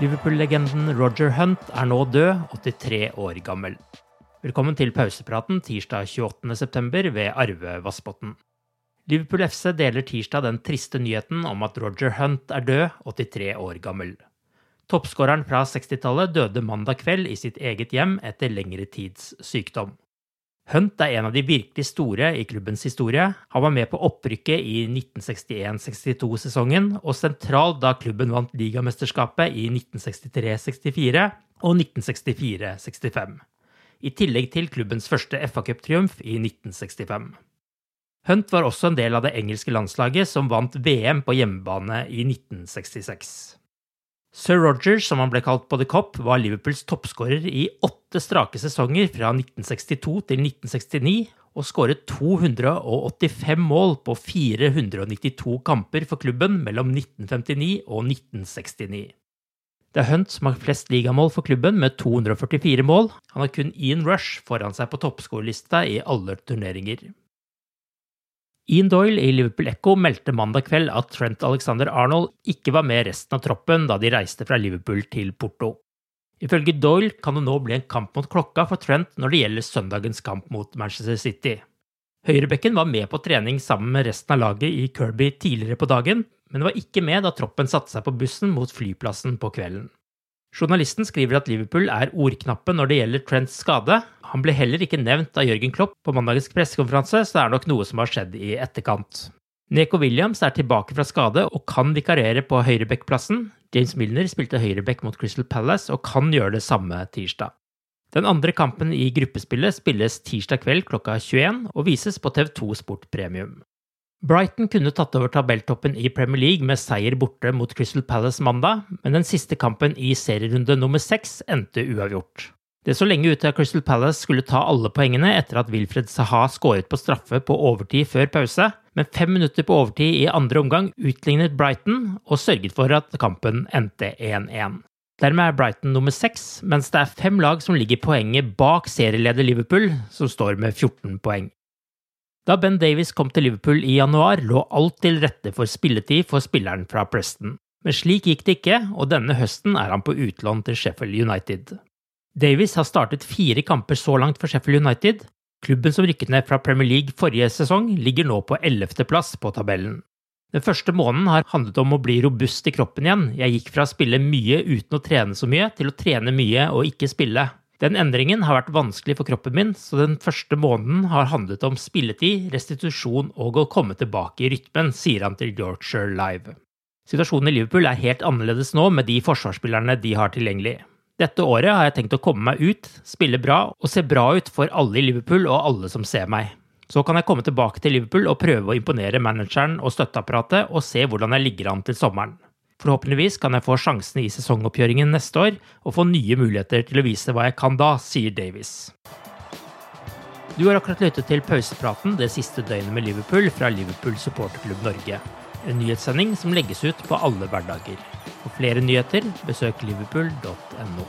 Liverpool-legenden Roger Hunt er nå død, 83 år gammel. Velkommen til pausepraten tirsdag 28.9. ved Arve Vassbotn. Liverpool FC deler tirsdag den triste nyheten om at Roger Hunt er død, 83 år gammel. Toppskåreren fra 60-tallet døde mandag kveld i sitt eget hjem etter lengre tids sykdom. Hunt er en av de virkelig store i klubbens historie. Han var med på opprykket i 1961-62-sesongen og sentral da klubben vant ligamesterskapet i 1963-64 og 1964-65. I tillegg til klubbens første FA-cuptriumf i 1965. Hunt var også en del av det engelske landslaget som vant VM på hjemmebane i 1966. Sir Roger, som han ble kalt på The Cop, var Liverpools toppskårer i åtte strake sesonger fra 1962 til 1969, og skåret 285 mål på 492 kamper for klubben mellom 1959 og 1969. Det er Hunt som har flest ligamål for klubben, med 244 mål. Han har kun Ian Rush foran seg på toppskårerlista i alle turneringer. Ian Doyle i Liverpool Echo meldte mandag kveld at Trent Alexander Arnold ikke var med resten av troppen da de reiste fra Liverpool til Porto. Ifølge Doyle kan det nå bli en kamp mot klokka for Trent når det gjelder søndagens kamp mot Manchester City. Høyrebekken var med på trening sammen med resten av laget i Kirby tidligere på dagen, men var ikke med da troppen satte seg på bussen mot flyplassen på kvelden. Journalisten skriver at Liverpool er ordknappe når det gjelder Trents skade. Han ble heller ikke nevnt av Jørgen Klopp på mandagens pressekonferanse, så det er nok noe som har skjedd i etterkant. Neko Williams er tilbake fra skade og kan vikarere på høyrebackplassen. James Milner spilte høyreback mot Crystal Palace og kan gjøre det samme tirsdag. Den andre kampen i gruppespillet spilles tirsdag kveld klokka 21 og vises på TV2 Sport Premium. Brighton kunne tatt over tabelltoppen i Premier League med seier borte mot Crystal Palace mandag, men den siste kampen i serierunde nummer seks endte uavgjort. Det så lenge ut til at Crystal Palace skulle ta alle poengene etter at Wilfred Saha skåret på straffe på overtid før pause, men fem minutter på overtid i andre omgang utlignet Brighton og sørget for at kampen endte 1-1. Dermed er Brighton nummer seks, mens det er fem lag som ligger poenget bak serieleder Liverpool, som står med 14 poeng. Da Ben Davies kom til Liverpool i januar, lå alt til rette for spilletid for spilleren fra Preston. Men slik gikk det ikke, og denne høsten er han på utlån til Sheffield United. Davies har startet fire kamper så langt for Sheffield United. Klubben som rykket ned fra Premier League forrige sesong, ligger nå på ellevteplass på tabellen. Den første måneden har handlet om å bli robust i kroppen igjen. Jeg gikk fra å spille mye uten å trene så mye, til å trene mye og ikke spille. Den endringen har vært vanskelig for kroppen min, så den første måneden har handlet om spilletid, restitusjon og å komme tilbake i rytmen, sier han til Yorkshire Live. Situasjonen i Liverpool er helt annerledes nå med de forsvarsspillerne de har tilgjengelig. Dette året har jeg tenkt å komme meg ut, spille bra og se bra ut for alle i Liverpool og alle som ser meg. Så kan jeg komme tilbake til Liverpool og prøve å imponere manageren og støtteapparatet og se hvordan jeg ligger an til sommeren. Forhåpentligvis kan jeg få sjansene i sesongoppgjøringen neste år og få nye muligheter til å vise hva jeg kan da, sier Davies. Du har akkurat lyttet til pausepraten det siste døgnet med Liverpool fra Liverpool supporterklubb Norge. En nyhetssending som legges ut på alle hverdager. For flere nyheter, besøk liverpool.no.